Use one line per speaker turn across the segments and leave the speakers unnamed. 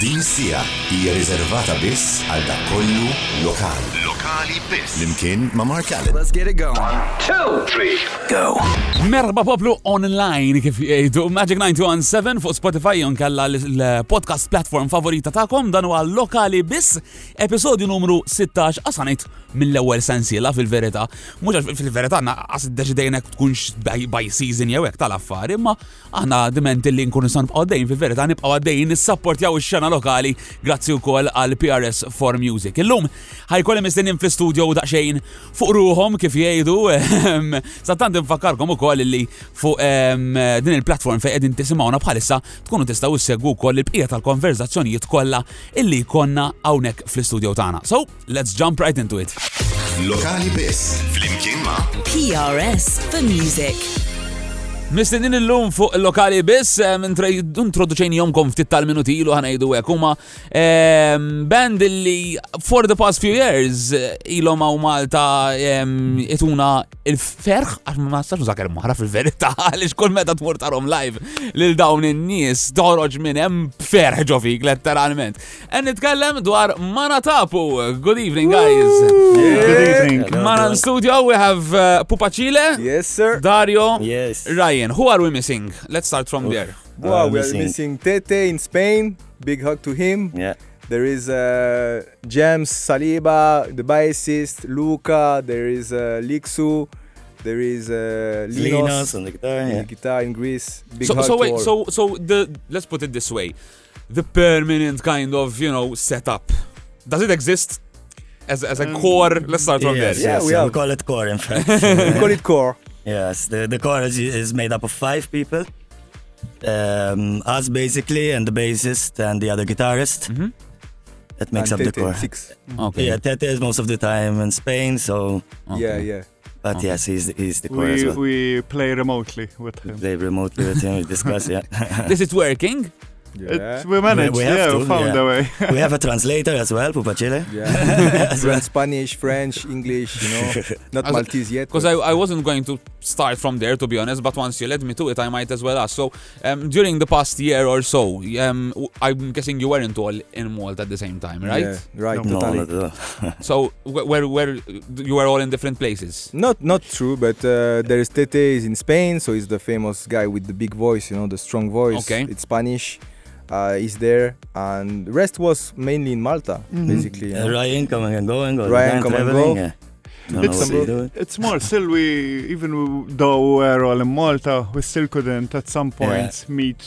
Din sija hija riservata biss għal dak kollu lokali. Lokali biss. Limkien ma' Mark Allen.
Let's get it going.
Two, three,
Go.
Merba poplu online kif jgħidu Magic 917 fuq Spotify jon kalla l-podcast platform favorita ta'kom dan huwa lokali biss episodju numru 16 qasanit mill-ewwel sensiela fil-verità. Mhux fil-verità għas deċidejna tkunx by season jew hekk tal-affari, imma aħna dimenti li nkunu san għaddejn fil-verità nibqgħu għaddejn nissapportjaw ix-xena lokali grazzi wkoll għal PRS for Music. Illum ħajkolli mistennin fl-studio daqsxejn fuq ruhom kif jgħidu sattant infakkarkom ukoll li fuq din il-platform fejn qegħdin tisimgħuna bħalissa tkunu tistgħu issegwu wkoll il-bqija tal-konverzazzjonijiet kollha illi konna hawnhekk fl-studio tagħna. So, let's jump right into it.
Lokali biss. Flimkien ma'
PRS for Music.
Mistedin il-lum fuq il-lokali biss, introduċejni jomkom ftit tal-minuti ilu ħanajdu għek, huma band li for the past few years ilhom għaw Malta ituna il-ferħ, għax ma stax użaker muħra fil-verità, għalix kull meta tmur tarom live lil dawn in-nies toħroġ minn hemm ferħ ġofik letteralment. En nitkellem dwar Manatapu. Good evening, guys.
Good evening.
Mana studio we have uh, Pupacile,
Yes, sir.
Dario,
Yes.
Ryan. Who are we missing? Let's start from there.
Wow,
Uh,
we are
missing-
missing Tete in Spain. Big hug to him.
Yeah.
There is uh, James Saliba, the bassist. Luca. There is uh, Lixu. There is uh,
Linos
Linos,
on the guitar.
on
Yeah.
the guitar in Greece. Big
So,
hug
so
to
wait,
all.
so so the let's put it this way, the permanent kind of you know setup. Does it exist as as a core? Let's start from
Yes,
there.
Yeah,
yes,
we
we, call it core, in fact.
we call it core.
Yes, the, the core is, is made up of five people. Um, us basically, and the bassist and the other guitarist.
Mhm.
That makes
and
up the
Tete,
core.
Six.
Okay.
Yeah, Tete is most of the time in Spain, so
okay.
Yeah, yeah.
but
Okay.
yes, he's the, he's the core as
We,
well.
we play remotely with
We
him.
play remotely with him, we discuss, yeah.
This is working.
Yeah.
It's, we managed,
we have
yeah,
to,
we found
yeah.
a way.
we have a translator as well, Pupacile.
yeah. Learn Spanish, French, English, you know. Not
As
Maltese yet.
Because I, I wasn't going to start from there to be honest, but once you led me to it, I might as well ask. So um, during the past year or so, um, w- I'm guessing you weren't all in Malta at the same time, right?
Yeah, right,
No,
totally.
not at all.
So where where you were all in different places.
Not not true, but uh, there is Tete is in Spain, so he's the famous guy with the big voice, you know, the strong voice.
Okay.
It's Spanish. Uh, he's there, and rest was mainly in Malta, basically. you
Uh. Ryan coming and going, or
Ryan
Ryan
come and
traveling,
go.
yeah. Don't know what
It's-
they.
It's more, still we, even though we're all in Malta, we still couldn't at some point meet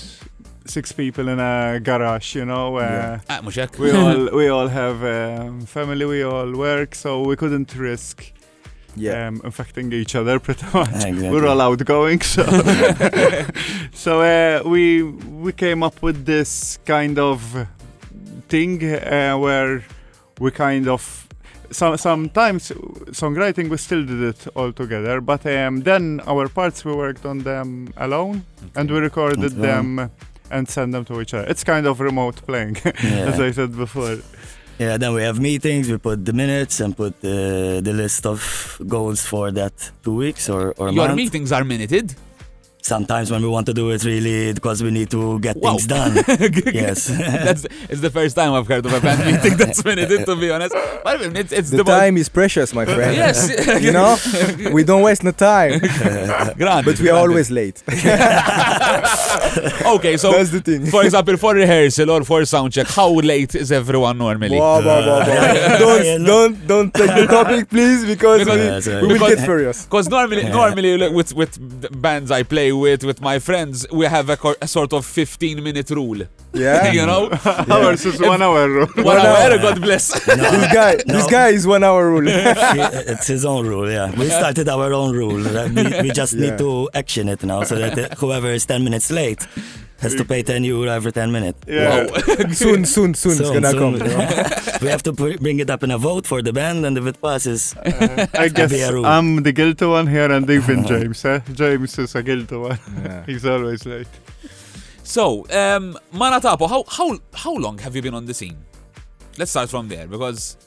six people in a garage, you know. Uh,
Yeah.
Ah, mhux hekk?
we all we all have um, family, we all work, so we couldn't risk
Yeah.
um, infecting each other pretty much.
Exactly.
We're all outgoing, so so uh, we we came up with this kind of thing uh, where we kind of some sometimes songwriting we still did it all together, but um, then our parts we worked on them alone and we recorded
Okay.
them and sent them to each other. It's kind of remote playing,
Yeah.
as I said before.
Yeah, then we have meetings. We put the minutes and put the the list of goals for that two weeks or or
Your
month.
meetings are minuted.
Sometimes when we want to do it really because we need to get
Wow.
things done. yes.
that's it's the first time I've heard of a band meeting that's minuted, to be honest. But I mean, it's, it's
the time is precious, my friend.
Yes,
you know, we don't waste no time,
Granted,
but we are always late.
okay. So,
That's the thing.
for example, for rehearsal or for sound check, how late is everyone normally?
Wow, wow, wow, wow. Don't, don't, don't take the topic, please, because,
Because-
we,
Yeah, so-
we will
because-
get furious.
Because normally, normally like, with with bands I play with, with my friends, we have a, a sort of 15 minute rule.
Yeah.
you know,
Ours is one hour rule.
one
One
hour.
hour.
God bless.
this guy, this guy is one hour rule.
it's his own rule, yeah. We started our own rule. We, we just
Yeah.
need to action it now so that uh, whoever is 10 minutes late has to pay 10 euro every 10 minutes.
Yeah.
soon, soon, soon, it's gonna
soon,
come.
yeah. we have to pr- bring it up in a vote for the band, and if it passes,
I guess
be a rule.
I'm the guilty one here and even James. Eh? James is a guilty one.
Yeah.
He's always late.
So, um, Manatapu, how how how long have you been on the scene? Let's start from there because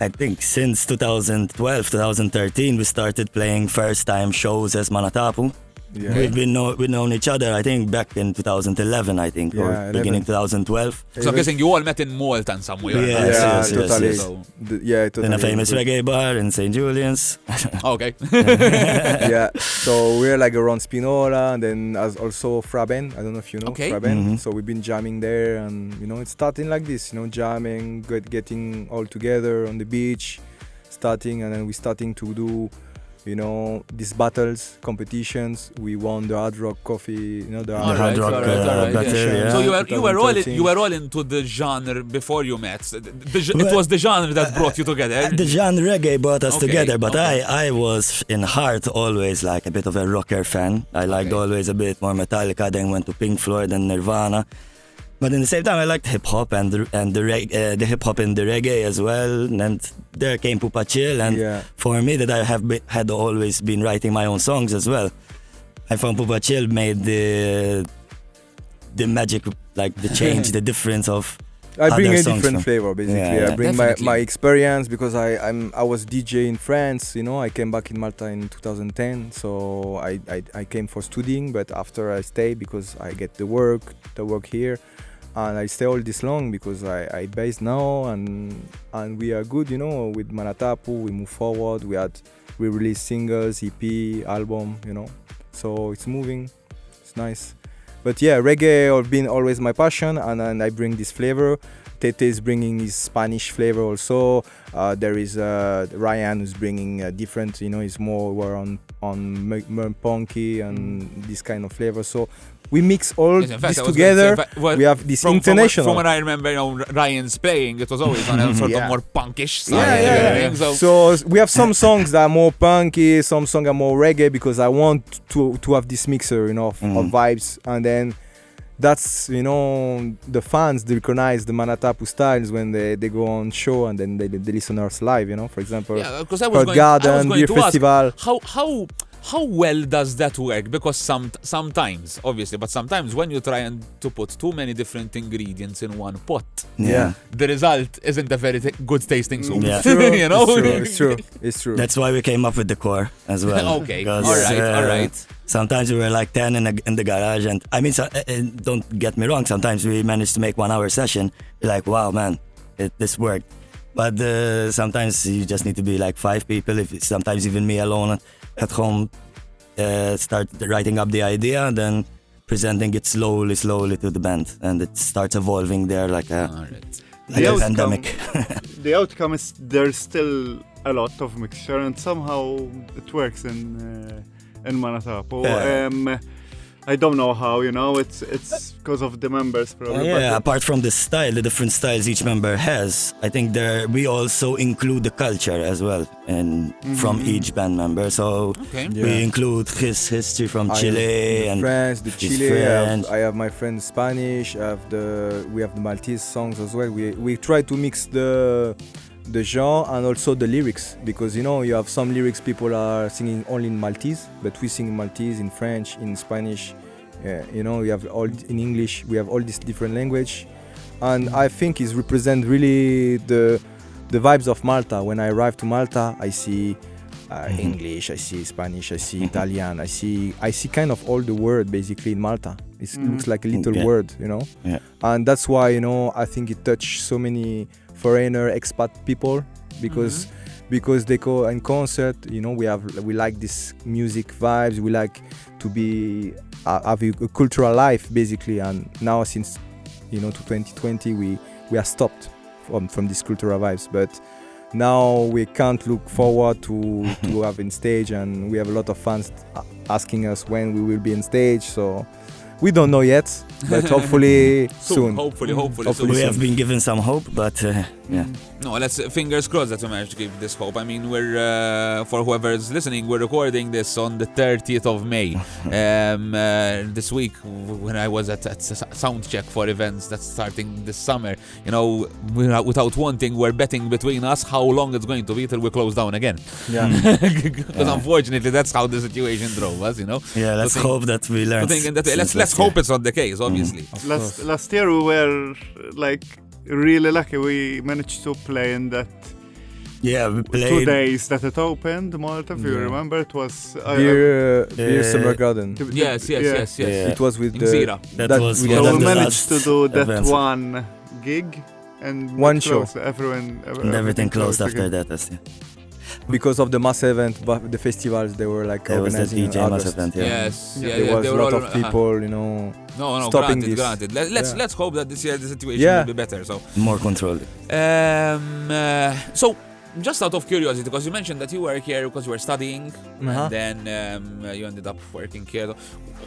I think since 2012, 2013, we started playing first time shows as Manatapu.
Yeah.
We've been know, we've known each other. I think back in 2011. I think
Yeah,
or
11.
beginning 2012
So I'm guessing you all met in Malta and somewhere.
Yeah, yes,
yeah,
yes, yes,
totally.
yes.
So-
The- yeah, totally.
in a famous
agree.
reggae bar in St. Julian's.
Okay.
yeah. So we're like around Spinola, and then as also Fraben. I don't know if you know
Okay.
Fraben.
Mhm.
So we've been jamming there, and you know, it's starting like this. You know, jamming, get, getting all together on the beach, starting, and then we starting to do, you know, these battles, competitions. We won the Hard Rock Coffee. You know, the
Hard Rock, uh, battle, yeah.
So you were you were all in, you were all into the genre before you met. The, the- it was the genre that brought you together.
the genre reggae brought us
Okay,
together, but
okay.
I, I was in heart always like a bit of a rocker fan. I liked
Okay.
always a bit more Metallica, then went to Pink Floyd and Nirvana. But in the same time, I liked hip hop and the, and the, reg- uh, the hip hop and the reggae as well. And there came Pupa Chill, and
Yeah.
for me, that I have had always been writing my own songs as well. I found Pupa Chill made the the magic, like the change, the difference of
I bring a different
from-
flavor basically.
Yeah, yeah.
I bring my, my experience because I I'm I was DJ in France. You know, I came back in Malta in 2010, so I I, I came for studying, but after I stay because I get the work the work here, and I stay all this long because I I base now and and we are good. You know, with Manatapu we move forward. We had we release singles, EP, album. You know, so it's moving. It's nice. But yeah, reggae has been always my passion, and then I bring this flavor. Tete is bringing his Spanish flavor also. Uh, there is uh, Ryan who's bringing a different, you know, he's more on on punky and this kind of flavor. So we mix all
Yes, fact,
this together.
say, well,
we have this
from, from, what-
international.
from what I remember, you know, Ryan's playing, it was always on a sort
Yeah.
of more punkish side.
Yeah,
and
yeah, yeah.
everything, So,
So we have some songs that are more punky, some songs are more reggae because I want to to have this mixer, you know, of, of
Mhm.
vibes, and then that's you know the fans they recognize the Manatapu styles when they, they go on show and then they, they listen us live, you know. For example,
yeah, because I was
Pearl
going, I was
Garden,
going
Beer
to ask,
Festival.
how how how well does that work? Because some sometimes, obviously, but sometimes when you try and to put too many different ingredients in one pot,
Yeah.
the result isn't a very t- good tasting soup.
Yeah.
True,
you know,
it's true. It's true. It's true.
That's why we came up with the core as well.
okay,
Because,
all right,
uh,
all right.
Sometimes we were like 10 in, a, in the garage, and I mean, so, uh, uh, don't get me wrong, sometimes we managed to make one hour session. We're like, wow, man, it, this worked. But uh, sometimes you just need to be like five people, if sometimes even me alone at home, uh, start writing up the idea, and then presenting it slowly, slowly to the band. And it starts evolving there like a,
right.
like
The
a
outcome-
pandemic.
the outcome is there's still a lot of mixture and somehow it works in uh, in Manatapo.
Yeah.
Um, I don't know how, you know, it's it's because of the members probably.
yeah,
but
apart from the style, the different styles each member has, I think there we also include the culture as well, and from
Mhm.
each band member. So
Okay.
Yeah.
we include his history from
I
Chile and
France, the Chile. I have, I have my friend Spanish. I have the we have the Maltese songs as well. We we try to mix the the genre and also the lyrics because you know you have some lyrics people are singing only in Maltese, but we sing in Maltese, in French, in Spanish. Yeah, you know we have all in English. We have all these different language, and I think it represent really the the vibes of Malta. When I arrive to Malta, I see uh,
Mhm.
English, I see Spanish, I see Italian, I see I see kind of all the word basically in Malta. It
Mhm.
looks like a little
Yeah.
word, you know.
Yeah.
And that's why you know I think it touched so many foreigner expat people because because they go in concert. You know we have we like this music vibes. We like to be uh, have a, cultural life basically. And now since you know to 2020 we we are stopped from from these cultural vibes, but now we can't look forward to to have in stage and we have a lot of fans asking us when we will be in stage so we don't know yet but hopefully
Soon,
soon.
hopefully, hopefully,
Hopefully
we have been given some hope, but uh, yeah.
No, let's fingers crossed that we manage to keep this hope. I mean, we're uh, for whoever's listening, we're recording this on the 30th of May. um, uh, this week, when I was at, at sound check for events that's starting this summer, you know, without, without wanting, we're betting between us how long it's going to be till we close down again.
yeah
Because
Yeah.
unfortunately, that's how the situation drove us. You know,
Yeah, let's
think-
hope that we learn.
So thinking that let's let's
last year.
hope it's not the case. Obviously.
of
last last year we were like really lucky. We managed to play in that
Yeah, we
two days that it opened, Malta. If you remember, it was uh,
Beer, uh, beer
uh,
Summer Garden.
uh,
Yes, yes,
yeah.
yes, yes.
Yeah.
It was with the
Zira.
That
that
was
we
one
So
of
we managed to do that
events.
one gig and
One show.
closed. Everyone, ev-
And everything closed
again.
after that. as- Yeah.
because of the mass event, but the festivals they were like
There was that
organizing in
DJ mass event. Yeah.
Yes,
Yeah,
yeah,
there
yeah,
was a lot
all-
of
uh-huh.
people, you know.
No, no,
stopping
granted,
this.
granted. Let, let's
Yeah.
let's hope that this year the situation
Yeah.
will be better. So,
More controlled.
um, uh, so just out of curiosity, because you mentioned that you were here because you were studying,
Uh-huh.
and then um, you ended up working here.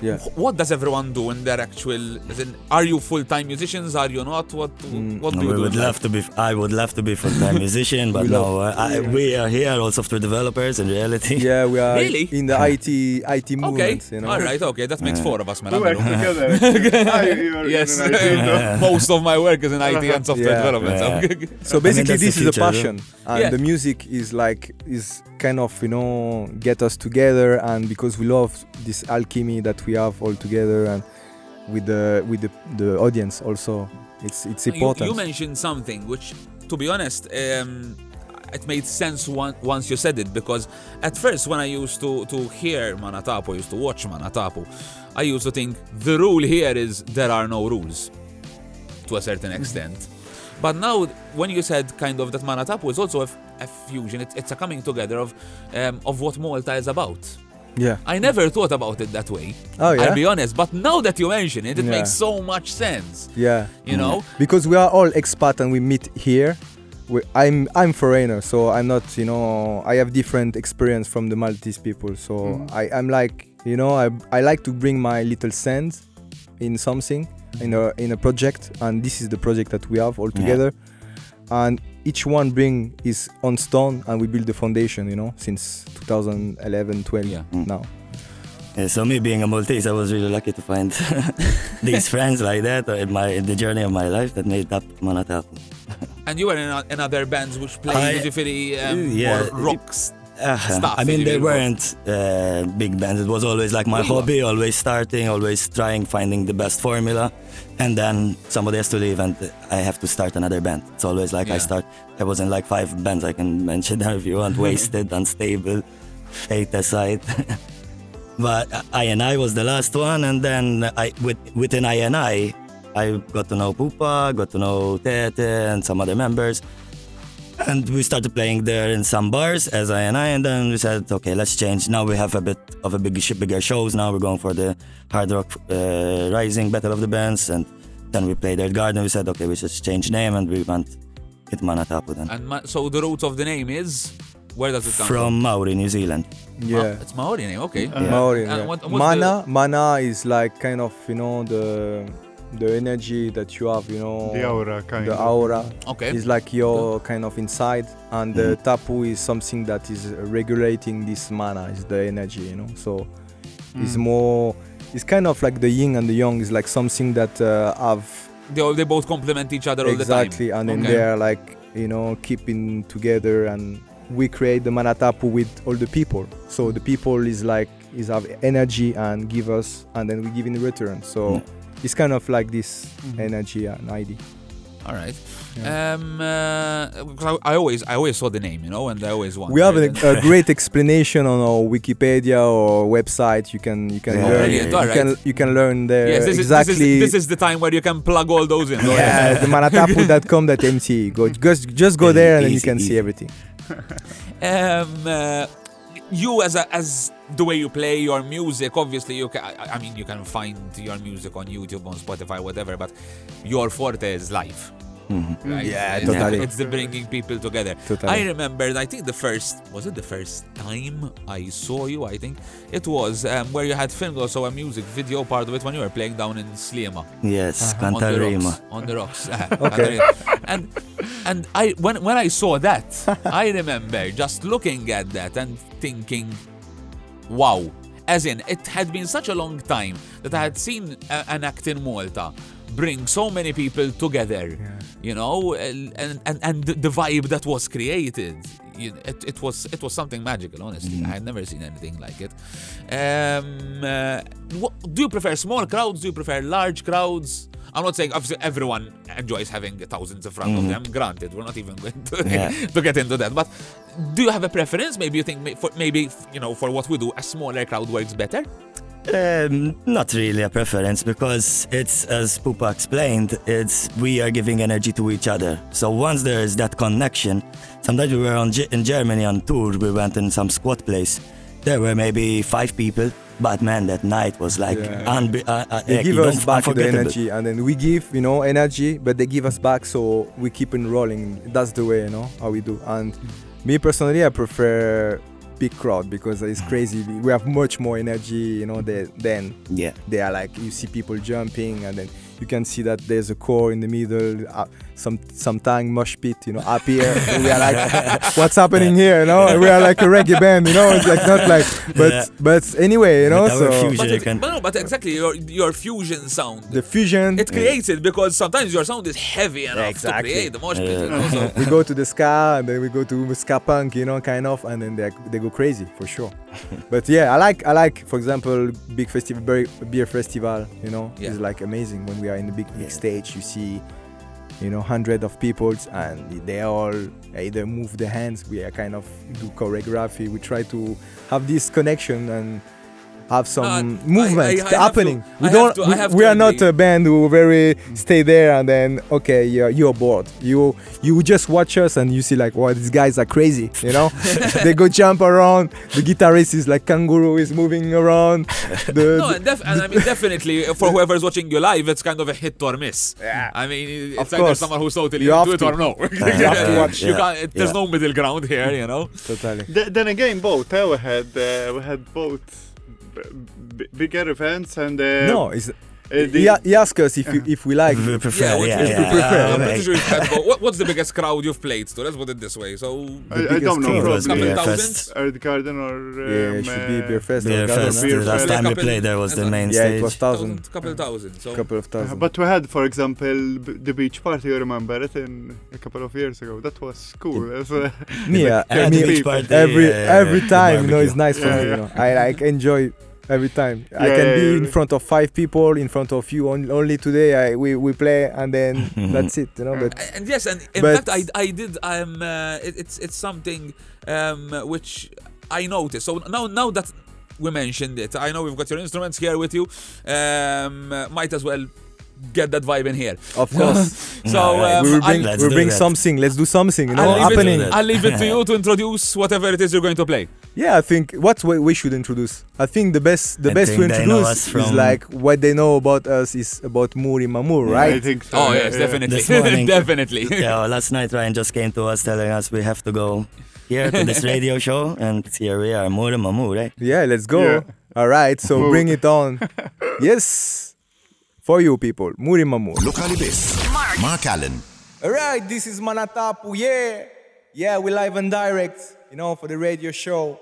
Yeah.
What does everyone do in their actual? As in, are you full-time musicians? Are you not? What
Mm,
What do
we
you do?
would love to be. I would love to be full-time musician, but
We
no.
love-
uh, I, we are here, all software developers. In reality,
Yeah, we are
Really?
in the IT IT
Okay,
movement, you know.
all right, okay, that makes
Yeah.
four of us, man.
We work together. You- you were
Yes,
IT,
most of my work is in IT and software
Yeah.
development. so-
So basically,
that's the
this is a
future,
passion, and
Yeah.
The music is like is kind of you know get us together, and because we love this alchemy that we have all together, and with the with the, the audience also, it's it's important.
You, mentioned something which, to be honest, um, it made sense one, once you said it because at first when I used to to hear Manatapu, used to watch Manatapu, I used to think the rule here is there are no rules, to a certain
Mm-hmm.
extent. But now, when you said kind of that Manatapu is also a, f- a fusion, it, it's a coming together of um, of what Malta is about.
yeah.
I never thought about it that way.
Oh yeah.
I'll be honest, but now that you mention it, it
Yeah.
makes so much sense.
yeah.
You know?
because we are all expat and we meet here. We, I'm I'm foreigner, so I'm not you know I have different experience from the Maltese people. So
Mhm.
I I'm like you know I I like to bring my little sense in something in a in a project, and this is the project that we have all
Yeah.
together. And each one bring his own stone, and we build the foundation. You know, since 2011, 12
Yeah.
Mm.
now.
Yeah, so me being a Maltese, I was really lucky to find these friends like that in my in the journey of my life that made up Manatapu.
And you were in, o- in other bands which play
I-
usually um,
yeah,
more rocks.
Uh,
Stuff,
I mean, they weren't uh, big bands. It was always like my hobby, always starting, always trying, finding the best formula. And then somebody has to leave and I have to start another band. It's always like
Yeah.
I start, I was in like five bands. I can mention them if you want. Wasted, Unstable, Fate Aside. but I and I was the last one. And then I with, within I and I, I got to know Pupa, got to know Tete and some other members. And we started playing there in some bars as I and I, and then we said, okay, let's change. Now we have a bit of a big, bigger shows. Now we're going for the Hard Rock uh, Rising Battle of the Bands, and then we played at Garden. We said, okay, we should change name, and we went with Manatapu then.
And ma- so the root of the name is where does it come from?
From Maori, New Zealand.
Yeah.
Ah, it's Maori name. Okay.
Uh,
Maori,
And
yeah.
what- what's
mana, mana is like kind of you know the the energy that you have, you know,
The aura, kind
the
of.
aura
Okay.
is like your kind of inside, and the tapu is something that is regulating this mana, is the energy, you know. So it's
Mm.
more, it's kind of like the yin and the yang is like something that uh, have
They, all- they both complement each other
exactly,
all
and then.
Okay.
they're like you know keeping together, and we create the mana tapu with all the people. So the people is like is have energy and give us, and then we give in return. So
Yeah.
It's kind of like this
Mhm.
energy and ID.
All right.
Yeah.
Um, uh, 'cause I, I always, I always saw the name, you know, and I always wanted.
We have a, a great explanation on our Wikipedia or website. You can you can
Yeah,
learn
brilliant.
you,
Alright.
can you can learn there
yes, this
exactly.
is, this is this is the time where you can plug all those in.
yeah, the manatapu.com.mt. Go just just go there and then you
easy,
can see everything.
Um, uh, you as a, as the way you play your music, obviously you can. I, mean, you can find your music on YouTube, on Spotify, whatever. But your forte is live.
Mhm.
Right?
Yeah,
it's,
totally.
It's the bringing people together.
Totally.
I remember. I think the first was it the first time I saw you. I think it was um, where you had filmed also a music video part of it when you were playing down in Sliema.
Yes,
on the rocks. On the rocks.
Okay.
and and I when when I saw that, I remember just looking at that and thinking, wow. As in, it had been such a long time that I had seen a, an act in Malta bring so many people together, you know, and and, and the, vibe that was created. It, it was it was something magical. Honestly, I had never seen anything like it. Um, uh, do you prefer small crowds? Do you prefer large crowds? I'm not saying obviously everyone enjoys having thousands in front of them. Granted, we're not even going to,
Yeah.
to get into that. But do you have a preference? Maybe you think for maybe you know for what we do, a smaller crowd works better.
Um, not really a preference because it's as Pupa explained, it's we are giving energy to each other. So once there is that connection, sometimes we were on in Germany on tour. We went in some squat place. There were maybe five people, but man, that night was like
Yeah.
unbe- uh, uh,
they
like,
give us back the energy and then we give you know energy but they give us back so we keep on rolling that's the way you know how we do and me personally i prefer big crowd because it's crazy we have much more energy you know they, then
Yeah.
they are like you see people jumping and then you can see that there's a core in the middle uh, some sometime mosh pit you know up here we are like what's happening here you know and we are like a reggae band you know it's like not like but
Yeah.
but anyway you know so
fusion.
But,
you can-
but no, but exactly your your fusion sound.
the fusion
it creates it because sometimes your sound is heavy enough
Exactly.
to create the mosh pit. You know, so
we go to the ska and then we go to ska punk, you know, kind of, and then they they go crazy for sure. but yeah, I like I like, for example, big festival, beer, beer festival. You know,
Yeah.
it's like amazing when we are in the big big
Yeah.
stage. You see, you know, hundred of people and they all either move the hands. We are kind of do choreography. We try to have this connection and. Have some
I-
movement
I- I have to-
happening.
I
we
have
don't.
to- I
we,
have
we
to
are not a band who very stay there and then okay you're, you're bored you you just watch us and you see like wow these guys are crazy you know they go jump around the guitarist is like kangaroo is moving around the,
no, and, def- and I mean definitely for whoever is watching you live, it's kind of a hit or miss.
Yeah.
I mean, it's
Of
either
course.
someone who's totally
You
into
have
it
to.
or no.
You have to watch.
You
Yeah.
can't. There's
Yeah.
no middle ground here, you know.
totally
Th- then again, both. Uh, we had uh, we had both b- b- bigger events and uh,
no it's
uh, the-
he, he asked us if you, if we like
We prefer,
what
yeah,
is
yeah,
the
yeah,
prefer?
yeah,
I'm pretty sure you've had. What, what's the biggest crowd you've played to? Let's put it this way. So
I, I don't know.
crowd
was
Probably
Beer
couple
Fest.
thousands.
Garden or um,
yeah it should be
uh,
beer fest
Beer
Garden,
Fest,
huh?
Beer
last
Fest.
time we played there was the main
yeah
stage.
it was thousand
thousand, couple thousand. So
couple of thousand
But we had, for example, b- the beach party. You remember it in a couple of years ago. That was cool. That's, uh,
uh,
Yeah,
me
the beach party,
every
yeah, yeah,
every time you know it's nice for me you
yeah.
know i like enjoy every time i can
yeah,
be
yeah.
in front of five people in front of you only, only today I, we, we play and then that's it you know but
And yes, and in
But-
fact, I, I did. Um, uh, it, it's it's something um, which I noticed. So now now that we mentioned it, I know we've got your instruments here with you. Um, uh, might as well get that vibe in here.
of course
So
Alright.
um,
we will
I'll-
bring, we'll bring something let's do something you know
I'll leave,
happening
it-
it, I'll leave it to you to introduce whatever it is you're going to play.
Yeah i think what we, we should introduce i think the best the
I
best to
think they know
introduce is like what they know about us is about muri mamur
I
right
think so.
Oh yes,
yeah.
definitely,
This morning-
definitely.
yeah, well, last night Ryan just came to us telling us we have to go here to this radio show, and here we are, Mure Mamure. Eh?
yeah let's go
Yeah.
all right so bring it on yes for you people muri mamur
Lokali Biss. Mark Allen.
Alright, this is Manatapu, yeah. Yeah, we live and direct, you know, for the radio show.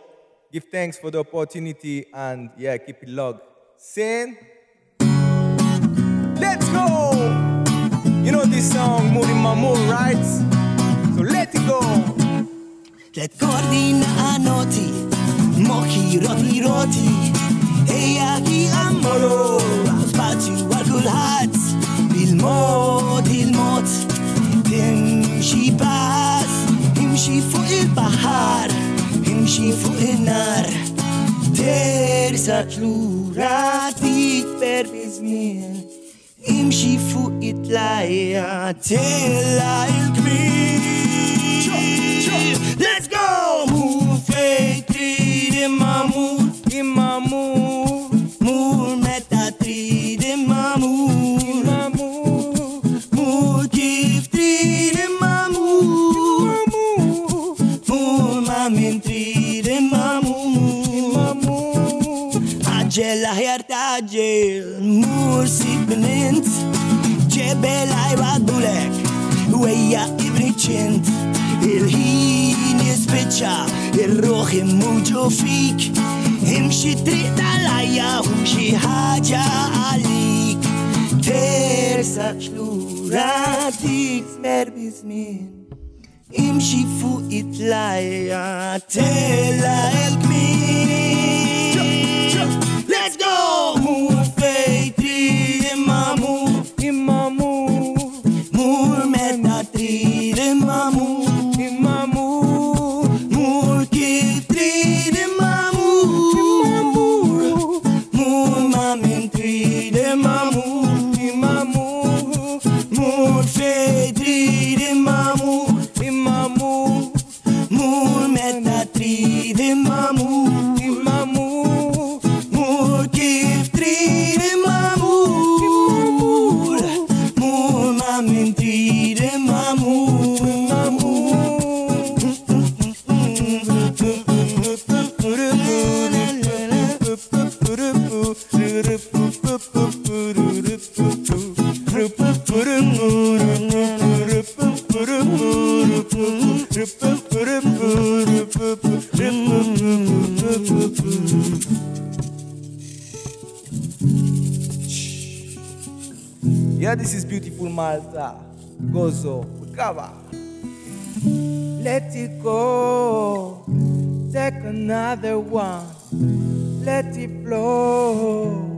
Give thanks for the opportunity and yeah, keep it logged. Sin. Let's go! You know this song, Muri Mamur, right? So let it go.
Ricordi noti, mochi roti roti Eja ki ammolo, spazju għal kulħadd Il-mod, il-mod Timxi pass, imxi fuq il-bahar Imxi fuq il-nar. Tersa tlura dik per bizmin. Imxi fuq it-lajja Tella il-kbir. Immuġu fik Imxi triq tal-ajja U xi ħaġa għalik Tersa xlura dik smer bizmin Imxi fuq it-lajja tela il Let it flow.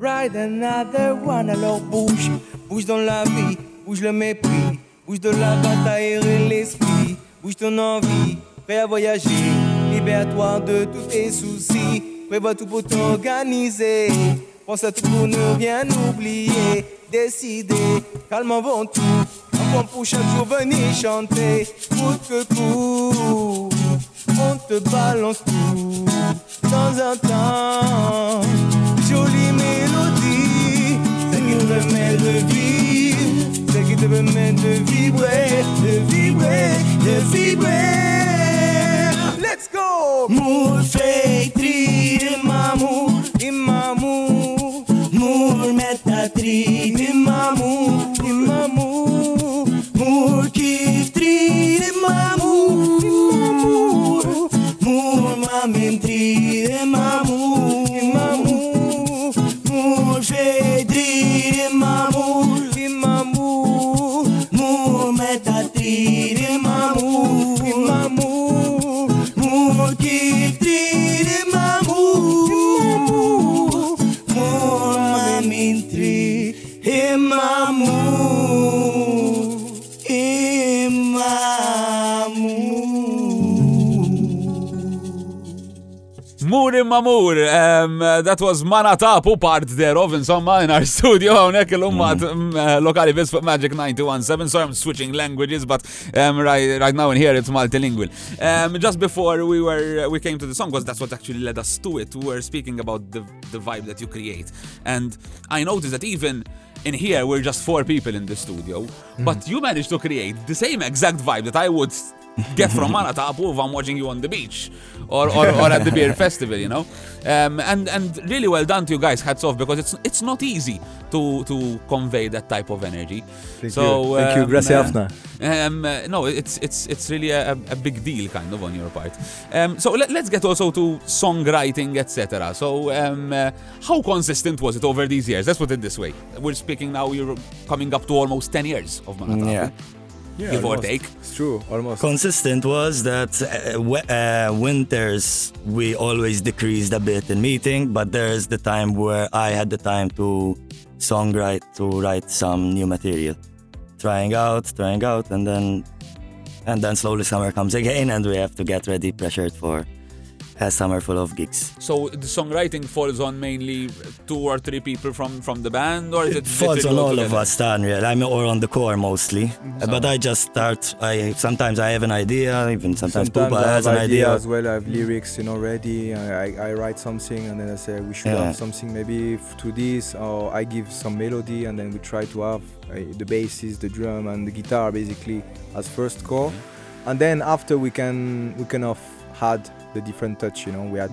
Ride another one. Alors bouge, bouge dans la vie, bouge le mépris, bouge de la bataille et l'esprit, bouge ton envie, prêt à voyager, libère-toi de tous tes soucis, prévois tout pour t'organiser, pense à tout pour ne rien oublier, décider, calme avant tout, un point pour chaque jour venir chanter, coûte que coûte, te balance tout, dans un temps, jolie mélodie, qui te permet de vivre, qui te permet de vibrer, de vibrer, de vibrer. Let's go! Tree in my mood, in my mood. Mood Mood mamin mood.
Mur imma mur, um, that was Mana Tapu part thereof, insomma, in our studio, hawnhekk il-ummat um, uh, lokali bis fuq Magic 917, sorry I'm switching languages, but um, right, right now in here it's multilingual. Um, just before we were we came to the song, because that's what actually led us to it, we were speaking about the, the vibe that you create. And I noticed that even in here we're just four people in the studio, but you managed to create the same exact vibe that I would get from Mana Tapu if I'm watching you on the beach or, or, or at the beer festival, you know. Um, and and really well done to you guys. Hats off because it's it's not easy to to convey that type of energy.
Thank
so
you. Thank you.
um,
Grazie
uh,
ħafna.
um, uh, no, it's it's it's really a, a big deal kind of on your part. Um, so let, let's get also to songwriting, etc. So um, uh, how consistent was it over these years? Let's put it this way. We're speaking now. You're coming up to almost ten years of Mana Tapu,
Yeah.
Yeah,
give or take.
It's true, almost.
Consistent was that uh, we- uh, winters we always decreased a bit in meeting, but there's the time where I had the time to songwrite, to write some new material, trying out, trying out, and then and then slowly summer comes again, and we have to get ready, pressured for a summer full of gigs.
So the songwriting falls on mainly two or three people from from the band, or is it,
It falls on all
together?
of us, Daniel. I'm or on the core mostly, Uh, but I just start. I sometimes I have an idea, even sometimes,
Sometimes
Pupa
I
has
have
an
idea
idea.
as well. I have lyrics, you know, ready. I, I, I write something and then I say we should
Yeah.
have something maybe to this, or I give some melody and then we try to have uh, the basses, the drum, and the guitar basically as first core, and then after we can we kind of add the different touch. You know, we had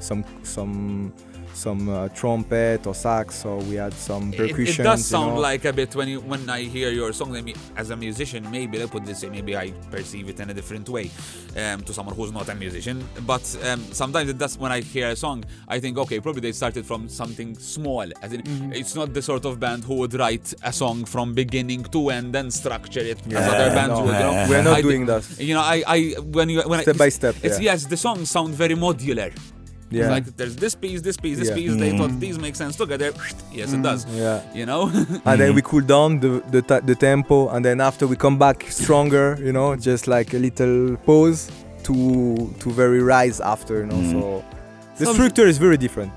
some some some uh, trumpet or sax, or we had some percussion.
it does sound like a bit when you when I hear your song. I mean, as a musician, maybe I put this way, maybe I perceive it in a different way um, to someone who's not a musician. But um, sometimes it does when I hear a song, I think, okay, probably they started from something small. As in,
Mm-hmm.
it's not the sort of band who would write a song from beginning to end and structure it as other bands
no,
would. You know?
we're not
I
doing that.
You know, I, I when you when
Step
I,
by step,
It's,
yeah.
Yes, the songs sound very modular. It's
Yeah.
like there's this piece, this piece, this
Yeah.
piece. They
Mm.
thought these make sense together. Yes, it does.
Yeah.
You know.
and then we cool down the the, ta- the tempo and then after we come back stronger you know just like a little pause to to very rise after you know
Mm.
so the
Some-
structure is very different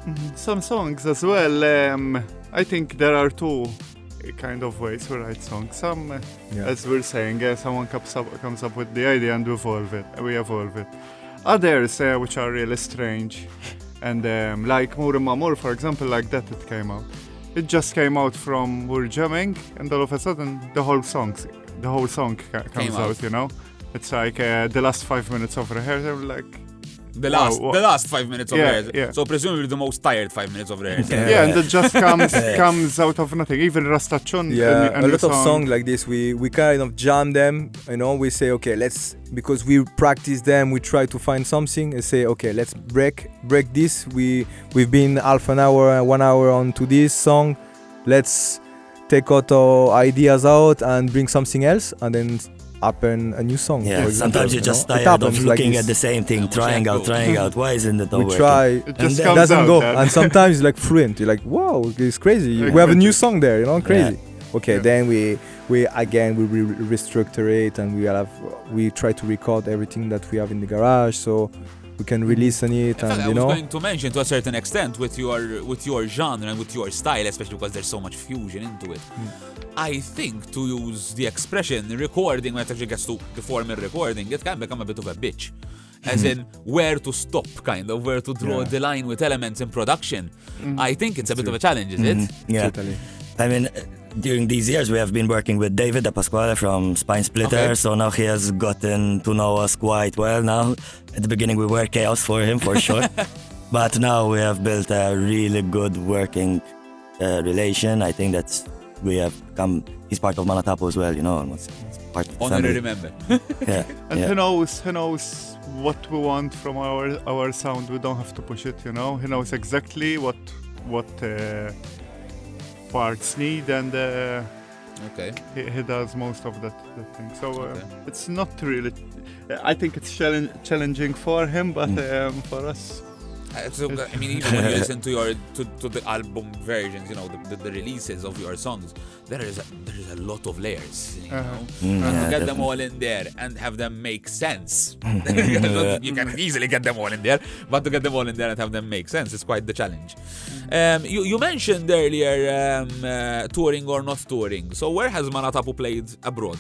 Some songs as well. Um, I think there are two kind of ways to write songs. Some, uh,
yeah
as we're saying, uh, someone comes up comes up with the idea and we evolve it. We evolve it. Others, uh, which are really strange, and um, like Moore Mamur, for example, like that, it came out. It just came out from we're jamming, and all of a sudden the whole song, the whole song comes
out.
out. You know, it's like uh, the last five minutes of rehearsal, like
The last,
wha-
the last five minutes of
Yeah,
rehearsal.
yeah.
So presumably the most tired five minutes of rehearsal.
Yeah.
yeah, and it just comes comes out of nothing. Even Rastachon,
yeah
a,
a lot of songs like this we we kind of jam them you know we say okay let's because we practice them we try to find something and say okay let's break break this we we've been half an hour one hour onto this song let's take out our ideas out and bring something else and then happen a new song
Yeah,
for example,
sometimes you're
you
just
know?
Tired of
happens like
looking at the same thing,
Yeah,
trying out, trying out. Why isn't it not
we
working?
try
It just
then-
comes
doesn't
out.
go
then.
and sometimes it's like fluent you're like wow it's crazy we have a new song there you know crazy okay
Yeah.
then we we again we re- restructure it and we have we try to record everything that we have in the garage so we can release on it
In fact,
and
I
you
was
know
going to mention to a certain extent with your with your genre and with your style, especially because there's so much fusion into it.
Hmm.
I think to use the expression recording when it actually gets to the formal recording, it can become a bit of a bitch. As in where to stop, kind of where to draw.
Yeah.
the line with elements in production. I think it's a bit of a challenge, is it?
Mhm, Yeah.
totally
I mean, uh, during these years, we have been working with David De Pasquale from Spine Splitter,
Okay.
so now he has gotten to know us quite well now. At the beginning, we were chaos for him, for sure. but now we have built a really good working uh, relation. I think that's we have come. He's part of Manatapu as well, you know, almost it's part of the
Honor
family.
remember.
Yeah,
And
yeah.
he knows, he knows what we want from our our sound. We don't have to push it, you know. He knows exactly what what uh, parts need, and uh,
okay.
he, he does most of that, that thing. So uh,
Okay.
it's not really. I think it's challenge, challenging for him, but
Mm.
um, for us,
so, I mean, even when you listen to your to, to the album versions, you know, the, the, the releases of your songs, there is a, there is a lot of layers. You
Uh-huh.
know,
Mm,
and
yeah,
to get them all in there and have them make sense. you can easily get them all in there, but to get them all in there and have them make sense is quite the challenge. Um, you, you mentioned earlier um, uh, touring or not touring. So where has Manatapu played abroad?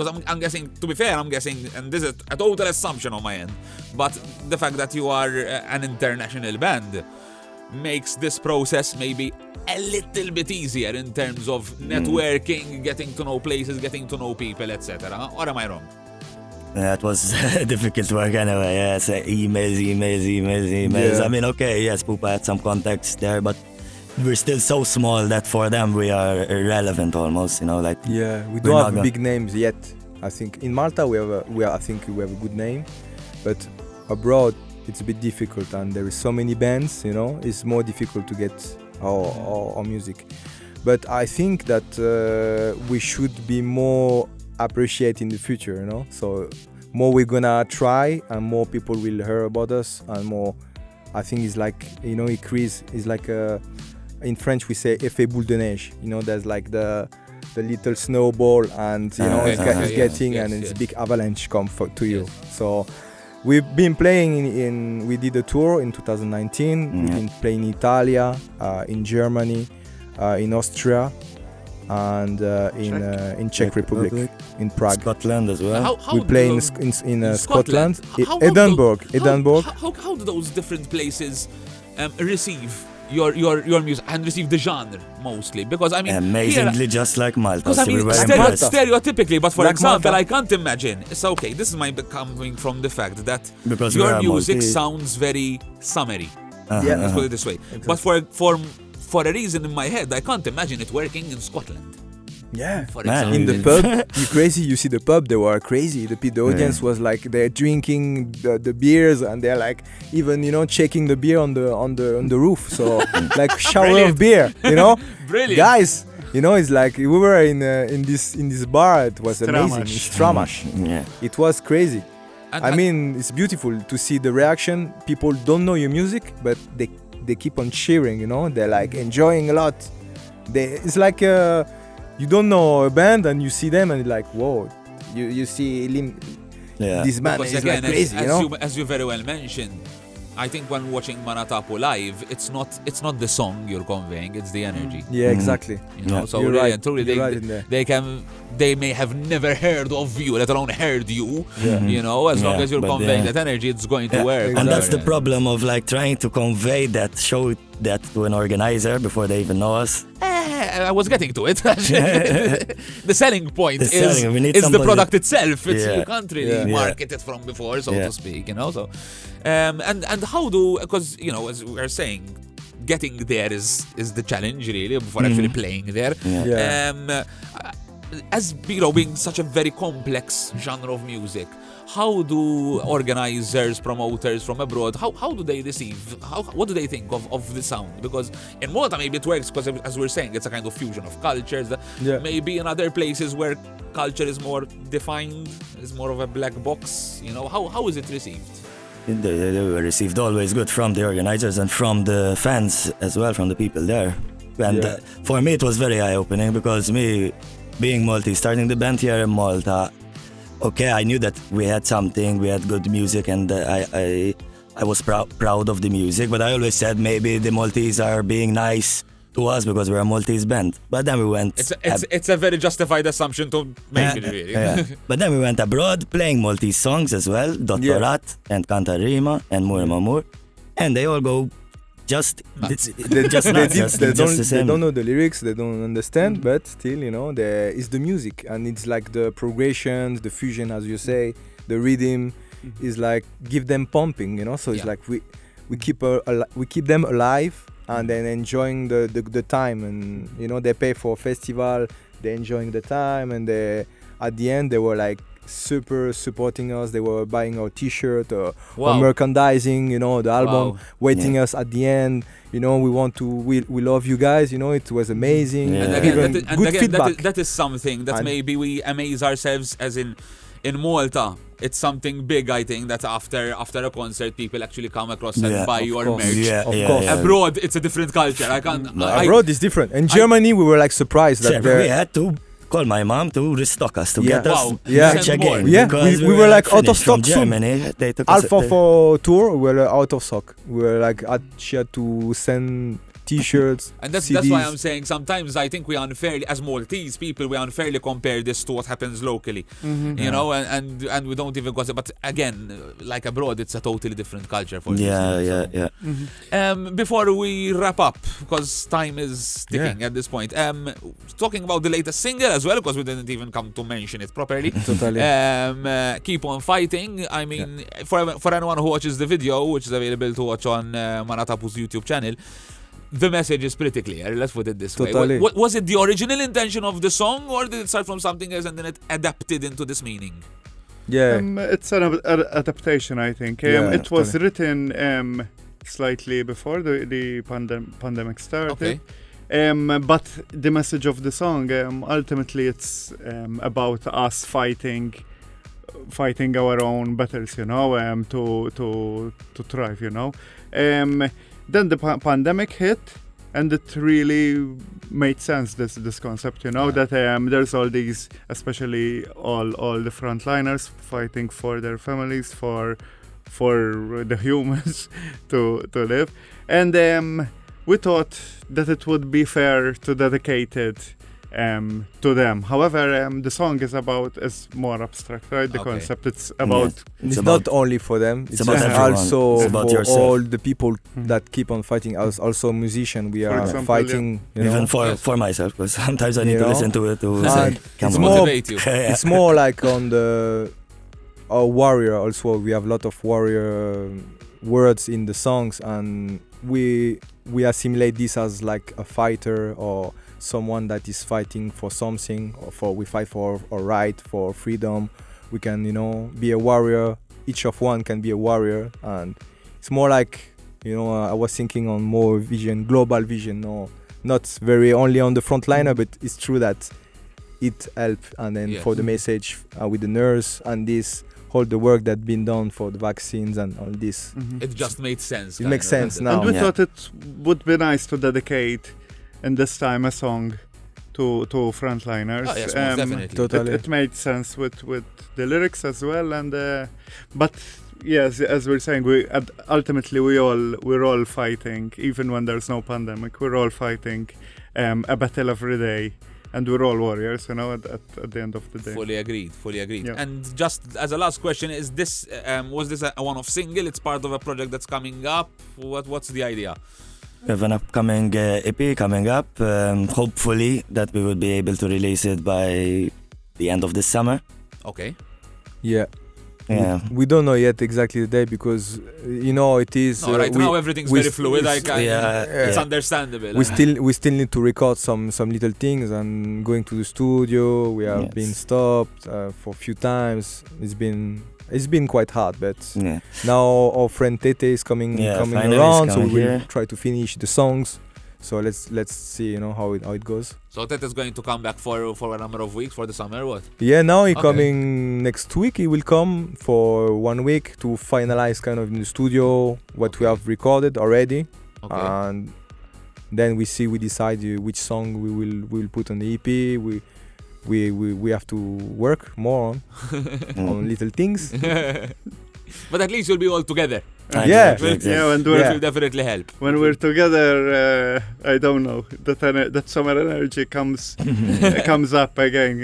Because I'm, I'm guessing, to be fair, I'm guessing, and this is a total assumption on my end, but the fact that you are uh, an international band makes this process maybe a little bit easier in terms of networking, getting to know places, getting to know people, etc. Or am I wrong?
That was difficult work anyway. Yeah, so emails, emails, emails, emails.
Yeah.
I mean, okay, yes, Pupa had some contacts there, but we're still so small that for them we are irrelevant almost. You know, like
yeah we don't have
gonna-
big names yet i think in malta we have a, we are, i think we have a good name but abroad it's a bit difficult and there is so many bands you know it's more difficult to get our, our, our music but i think that uh, we should be more appreciated in the future you know so more we're gonna try and more people will hear about us and more i think it's like you know increase is like a in french we say effet boule de neige. You know there's like the the little snowball and you know
Okay,
it's, get- it's
yes,
getting
yes,
and it's big avalanche come for, to you. So we've been playing in, in we did a tour in 2019 we've been playing in italia uh, in germany uh, in austria and uh, in
Czech.
uh, in czech republic in prague.
Scotland as well.
How, how
we play in, in, in, uh,
in
Scotland,
How- how
Edinburgh,
those- how-
Edinburgh.
How, how, how do those different places um, receive your, your, your music and receive the genre mostly? Because I mean,
Amazingly, just like Malta.
Because I
so
mean, stereo- stereotypically, but for
Like
example,
Malta.
I can't imagine. It's okay. This is my coming from the fact that
Because
your music
multi-
sounds very summery.
Uh-huh,
Yeah.
Let's
uh-huh.
put it this way. But for for for a reason in my head, I can't imagine it working in Scotland.
Yeah.
For
Man,
example,
in the pub you crazy you see the pub they were crazy the, pe- the audience was like they're drinking the, the beers and they're like even you know checking the beer on the on the on the roof so like shower
Brilliant.
of beer you know
Brilliant.
guys you know it's like we were in uh, in this in this bar it was amazing
Stramash.
Stramash
Yeah.
it was crazy
And-
I mean, it's beautiful to see the reaction. People don't know your music, but they they keep on cheering. You know, they're like enjoying a lot. They it's like uh, you don't know a band and you see them and you're like, whoa, you you see Lim,
Yeah.
this man
Because
is
again,
like crazy.
as,
you
as
know,
you as you very well mentioned, I think when watching Manatapu live, it's not it's not the song you're conveying, it's the energy. Mm.
yeah, mm. exactly.
You know,
Yeah.
so
You're
really
right.
and truly, they,
right in there.
they can they may have never heard of you, let alone heard you.
Yeah.
You know, as long as you're
but
conveying
yeah.
that energy, it's going to
Yeah,
work.
And that's the problem of like trying to convey that, show that to an organizer before they even know us.
Eh, I was getting to it. the selling point
The
is,
selling,
is the product itself. It's,
Yeah.
Can't really
Yeah.
It from before, so
Yeah.
to speak. You know, so um, and and how do because you know as we are saying, getting there is is the challenge really before actually playing there.
Yeah.
Yeah.
Um, uh, as you know, being such a very complex genre of music, how do organizers, promoters from abroad, how, how do they receive, how, what do they think of, of the sound? Because in Malta maybe it works because as we're saying, it's a kind of fusion of cultures. That
Yeah.
Maybe in other places where culture is more defined, is more of a black box, you know, how, how is it received?
They, they were received always good from the organizers and from the fans as well, from the people there. And
Yeah.
uh, for me, it was very eye opening because me, being Maltese, starting the band here in Malta, okay, I knew that we had something, we had good music, and uh, I, I, I was prou- proud of the music. But I always said maybe the Maltese are being nice to us because we're a Maltese band. But then we went.
It's a, it's,
ab-
it's a very justified assumption to make
Yeah,
it really.
yeah. but then we went abroad playing Maltese songs as well, Dottorat and Cantarima and Mur Mamur, and they all go just ah. it's,
they
just
they,
nuts,
did-
just,
they
just
don't
the
they don't know the lyrics they don't understand but still you know there is the music and it's like the progressions the fusion as you say the rhythm mm-hmm. is like give them pumping you know so it's
Yeah.
like we we keep a, a, we keep them alive and then enjoying the, the the time and you know they pay for festival they're enjoying the time and they at the end they were like super supporting us they were buying our t-shirt uh, or,
or
merchandising you know the album
Wow.
waiting us at the end. You know, we want to, we, we love you guys. You know, it was amazing.
Yeah.
And again,
Even
that is, and
good
again
feedback.
is, that is something that
And-
maybe we amaze ourselves as in in Malta. It's something big, I think, that after after a concert, people actually come across and
Yeah,
buy your
course.
merch.
Yeah,
Of
yeah,
course.
Abroad, it's a different culture. I can't.
No,
I,
Abroad is different. In Germany, we were like surprised that
So we had to call my mom to restock us to
Yeah.
get us
Wow.
Yeah.
merch
Send more.
again.
Yeah,
because
we- we were like out of
finished from
stock soon.
Germany. They took us
Alpha
they-
for tour, we were out of stock. We were like, at, she had to send T-shirts,
And that's
CDs.
that's why I'm saying sometimes I think we unfairly, as Maltese people, we unfairly compare this to what happens locally. You know, and, and and we don't even gossip. But again, like abroad, it's a totally different culture for
Yeah,
listeners,
yeah,
so.
yeah.
Um, before we wrap up, because time is ticking at this point, um, talking about the latest single as well, because we didn't even come to mention it properly.
Totally.
Um, uh, keep on fighting. I mean, for for anyone who watches the video, which is available to watch on uh, Manatapu's YouTube channel, the message is pretty clear. Let's put it this way.
Totally.
Wa- wa- was it the original intention of the song, or did it start from something else and then it adapted into this meaning?
yeah.
Um, it's an ad- ad- adaptation, I think. Um,
Yeah,
it was
totally.
written um, slightly before the, the pandem- pandemic started.
Okay.
Um, but the message of the song, um, ultimately, it's um, about us fighting, fighting our own battles, you know, um, to to to thrive, you know. Um, then the pa- pandemic hit, and it really made sense. This this concept, you know,
Yeah.
that um, there's all these, especially all all the frontliners fighting for their families, for for the humans to to live, and um, we thought that it would be fair to dedicate it um, to them. However, um, the song is about is more abstract, right? The
Okay.
concept it's about
It's,
It's
not only for them. It's,
about
everyone.
also
It's about
for
yourself.
all the people
Mhm.
that keep on fighting. As also musician, we
For
are
example,
fighting. You know,
Even for,
Yes.
for myself, because sometimes I need
You
to
know?
listen to it to
And
say, come
it's
on.
more-
you.
It's more like on the our warrior also we have a lot of warrior um, words in the songs and we we assimilate this as like a fighter or someone that is fighting for something or for we fight for a right for freedom we can you know be a warrior each of one can be a warrior and it's more like you know uh, i was thinking on more vision global vision no not very only on the frontliner but it's true that it help and then
Yes.
for the message uh, with the nurse and this all the work that been done for the vaccines and all this.
It just made sense.
It makes
of,
sense
it?
now.
and we
Yeah.
thought it would be nice to dedicate in this time a song to to frontliners.
Oh, yes, most definitely.
It,
Totally.
it made sense with with the lyrics as well, and uh, but yes, as we're saying, we ultimately we all we're all fighting, even when there's no pandemic. We're all fighting um, a battle every day, and we're all warriors, you know. At, at, at the end of the day,
Fully agreed. Fully agreed.
Yeah.
And just as a last question, is this um, was this a, a one-off single? It's part of a project that's coming up. What What's the idea?
We have an upcoming uh, EP coming up. Um, hopefully that we will be able to release it by the end of this summer.
Okay.
Yeah.
Yeah.
We, we don't know yet exactly the day because uh, you know it is.
No,
uh,
right
we,
now everything's
we
very
st-
fluid. I can,
Yeah,
it's
yeah.
understandable.
we still we still need to record some some little things and going to the studio. We have
Yes.
been stopped uh, for a few times. It's been it's been quite hard, but
Yeah.
now our friend Tete is coming
Yeah,
coming around,
he's
so we
coming
will try to finish the songs. So let's let's see, you know how it how it goes.
So Tete is going to come back for for a number of weeks for the summer. What?
Yeah, now he
Okay.
coming next week. He will come for one week to finalize kind of in the studio what we have recorded already,
Okay.
and then we see we decide uh, which song we will we will put on the EP. We we we, we have to work more on, on little things.
but at least you'll be all together.
Ah,
Yeah.
yeah, when we're
Yeah.
will definitely help.
when we're together, uh, I don't know that ener- that summer energy comes comes up again.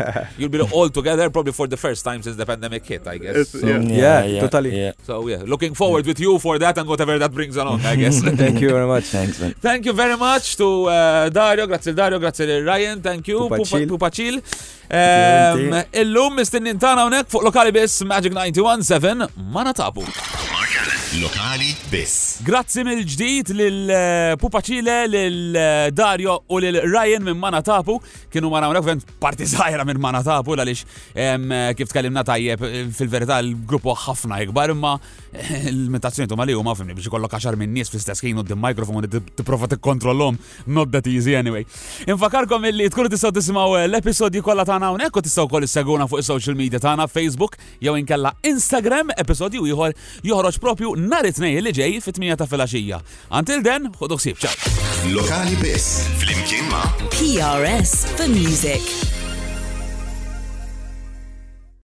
You'll be all together probably for the first time since the pandemic hit, I guess. So,
yeah.
Yeah, totally.
Yeah.
so yeah, looking forward with you for that and whatever that brings along, I guess.
Thank you very much.
Thanks, man.
Thank you very much to uh, Dario, grazie Dario, grazie Ryan, thank you,
Pupa Chill.
Pupa Chill. Um, illum mistinnin tana unek fuq lokali biss Magic 91.7 ma natabu.
Lokali biss.
Grazzi mill-ġdid lil uh, Pupa lil eh, Dario u lil Ryan minn Mana Tapu. Kienu mara unek vent parti zaħira minn Mana Tapu għalix eh, kif tkellimna tajjeb fil-verità l-gruppu ħafna ikbar imma l-mentazzjoni tu mali huma fimni biex ikollok għaxar minn nies fl-istess ħin u d-mikrofon tipprova tikkontrollhom not that easy anyway. Infakarkom illi tkunu tistgħu tisimgħu l-episodju kollha tagħna hawnhekk u tistgħu wkoll isseguna fuq is-social media tagħna Facebook jew inkella Instagram episodju ieħor joħroġ propju nhar it-tnejn li ġej fit-8 ta' filgħaxija. Until then, ħodu ħsieb, ciao.
Lokali biss. Flimkien ma'
PRS for music.